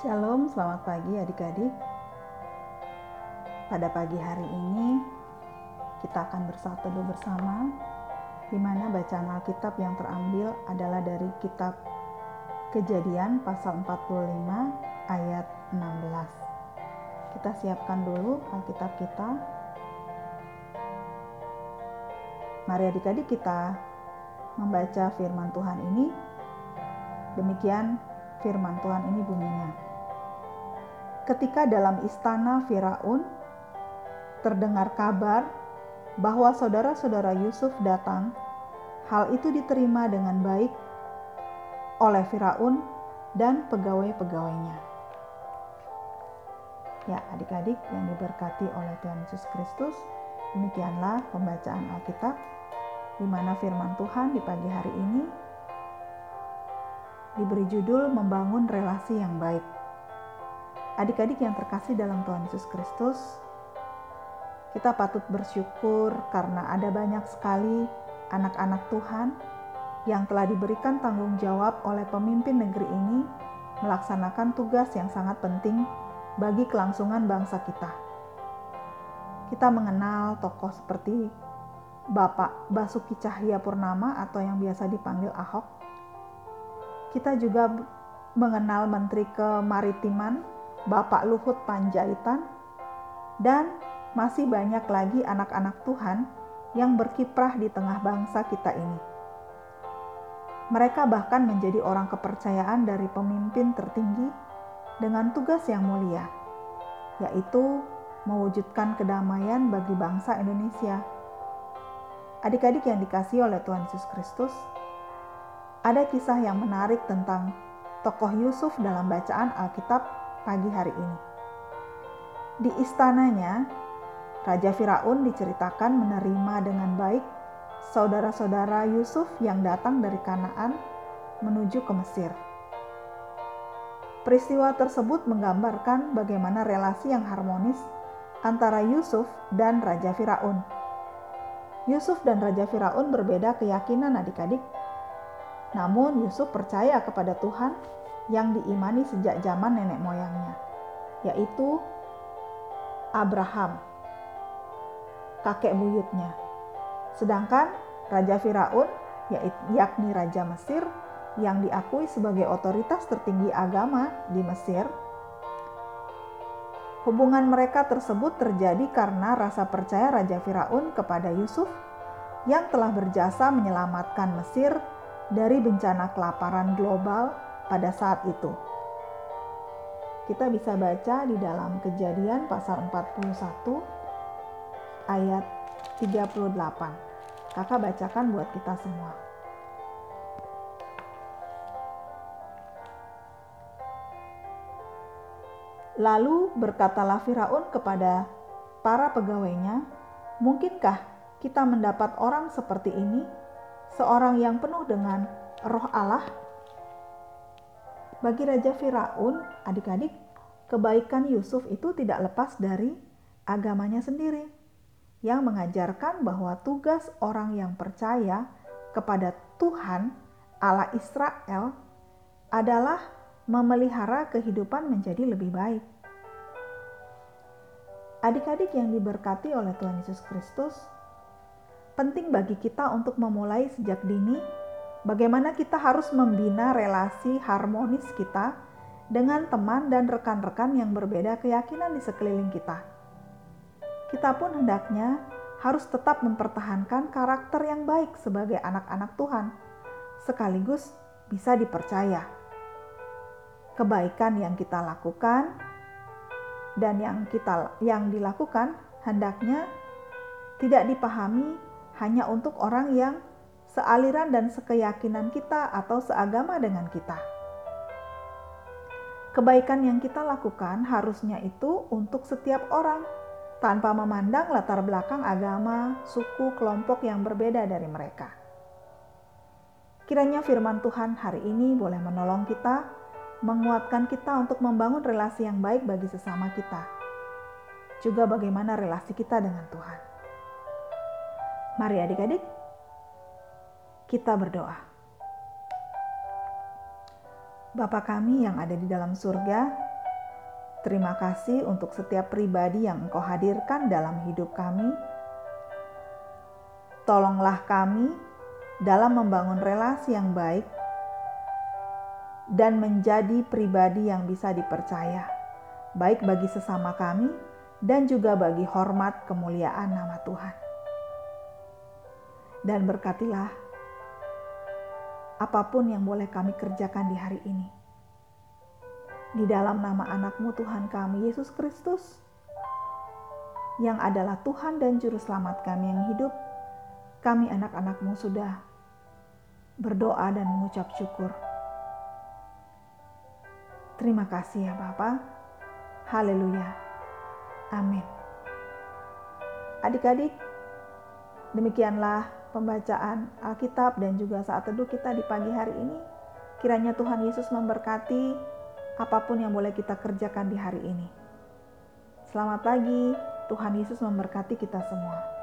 Shalom, selamat pagi adik-adik. Pada pagi hari ini kita akan bersatu bersama di mana bacaan Alkitab yang terambil adalah dari kitab Kejadian pasal 45 ayat 16. Kita siapkan dulu Alkitab kita. Mari adik-adik kita membaca firman Tuhan ini. Demikian firman Tuhan ini bunyinya ketika dalam istana Firaun terdengar kabar bahwa saudara-saudara Yusuf datang, hal itu diterima dengan baik oleh Firaun dan pegawai-pegawainya. Ya, adik-adik yang diberkati oleh Tuhan Yesus Kristus, demikianlah pembacaan Alkitab di mana firman Tuhan di pagi hari ini diberi judul membangun relasi yang baik. Adik-adik yang terkasih dalam Tuhan Yesus Kristus, kita patut bersyukur karena ada banyak sekali anak-anak Tuhan yang telah diberikan tanggung jawab oleh pemimpin negeri ini melaksanakan tugas yang sangat penting bagi kelangsungan bangsa kita. Kita mengenal tokoh seperti Bapak Basuki Cahaya Purnama atau yang biasa dipanggil Ahok. Kita juga mengenal Menteri Kemaritiman Bapak Luhut Panjaitan, dan masih banyak lagi anak-anak Tuhan yang berkiprah di tengah bangsa kita ini. Mereka bahkan menjadi orang kepercayaan dari pemimpin tertinggi dengan tugas yang mulia, yaitu mewujudkan kedamaian bagi bangsa Indonesia. Adik-adik yang dikasih oleh Tuhan Yesus Kristus, ada kisah yang menarik tentang tokoh Yusuf dalam bacaan Alkitab pagi hari ini. Di istananya, Raja Firaun diceritakan menerima dengan baik saudara-saudara Yusuf yang datang dari Kanaan menuju ke Mesir. Peristiwa tersebut menggambarkan bagaimana relasi yang harmonis antara Yusuf dan Raja Firaun. Yusuf dan Raja Firaun berbeda keyakinan adik-adik. Namun Yusuf percaya kepada Tuhan yang diimani sejak zaman nenek moyangnya, yaitu Abraham, kakek buyutnya. Sedangkan Raja Firaun, yakni Raja Mesir, yang diakui sebagai otoritas tertinggi agama di Mesir, hubungan mereka tersebut terjadi karena rasa percaya Raja Firaun kepada Yusuf yang telah berjasa menyelamatkan Mesir dari bencana kelaparan global pada saat itu. Kita bisa baca di dalam Kejadian pasal 41 ayat 38. Kakak bacakan buat kita semua. Lalu berkatalah Firaun kepada para pegawainya, "Mungkinkah kita mendapat orang seperti ini, seorang yang penuh dengan roh Allah bagi Raja Firaun, adik-adik, kebaikan Yusuf itu tidak lepas dari agamanya sendiri yang mengajarkan bahwa tugas orang yang percaya kepada Tuhan Allah Israel adalah memelihara kehidupan menjadi lebih baik. Adik-adik yang diberkati oleh Tuhan Yesus Kristus, penting bagi kita untuk memulai sejak dini bagaimana kita harus membina relasi harmonis kita dengan teman dan rekan-rekan yang berbeda keyakinan di sekeliling kita. Kita pun hendaknya harus tetap mempertahankan karakter yang baik sebagai anak-anak Tuhan, sekaligus bisa dipercaya. Kebaikan yang kita lakukan dan yang kita yang dilakukan hendaknya tidak dipahami hanya untuk orang yang sealiran dan sekeyakinan kita atau seagama dengan kita. Kebaikan yang kita lakukan harusnya itu untuk setiap orang, tanpa memandang latar belakang agama, suku, kelompok yang berbeda dari mereka. Kiranya firman Tuhan hari ini boleh menolong kita, menguatkan kita untuk membangun relasi yang baik bagi sesama kita. Juga bagaimana relasi kita dengan Tuhan. Mari adik-adik, kita berdoa. Bapa kami yang ada di dalam surga, Terima kasih untuk setiap pribadi yang Engkau hadirkan dalam hidup kami. Tolonglah kami dalam membangun relasi yang baik dan menjadi pribadi yang bisa dipercaya, baik bagi sesama kami dan juga bagi hormat kemuliaan nama Tuhan. Dan berkatilah apa pun yang boleh kami kerjakan di hari ini di dalam nama anakmu Tuhan kami Yesus Kristus yang adalah Tuhan dan Juru Selamat kami yang hidup, kami anak-anakmu sudah berdoa dan mengucap syukur. Terima kasih ya Bapa. Haleluya. Amin. Adik-adik, demikianlah pembacaan Alkitab dan juga saat teduh kita di pagi hari ini. Kiranya Tuhan Yesus memberkati apa pun yang boleh kita kerjakan di hari ini. Selamat pagi, Tuhan Yesus memberkati kita semua.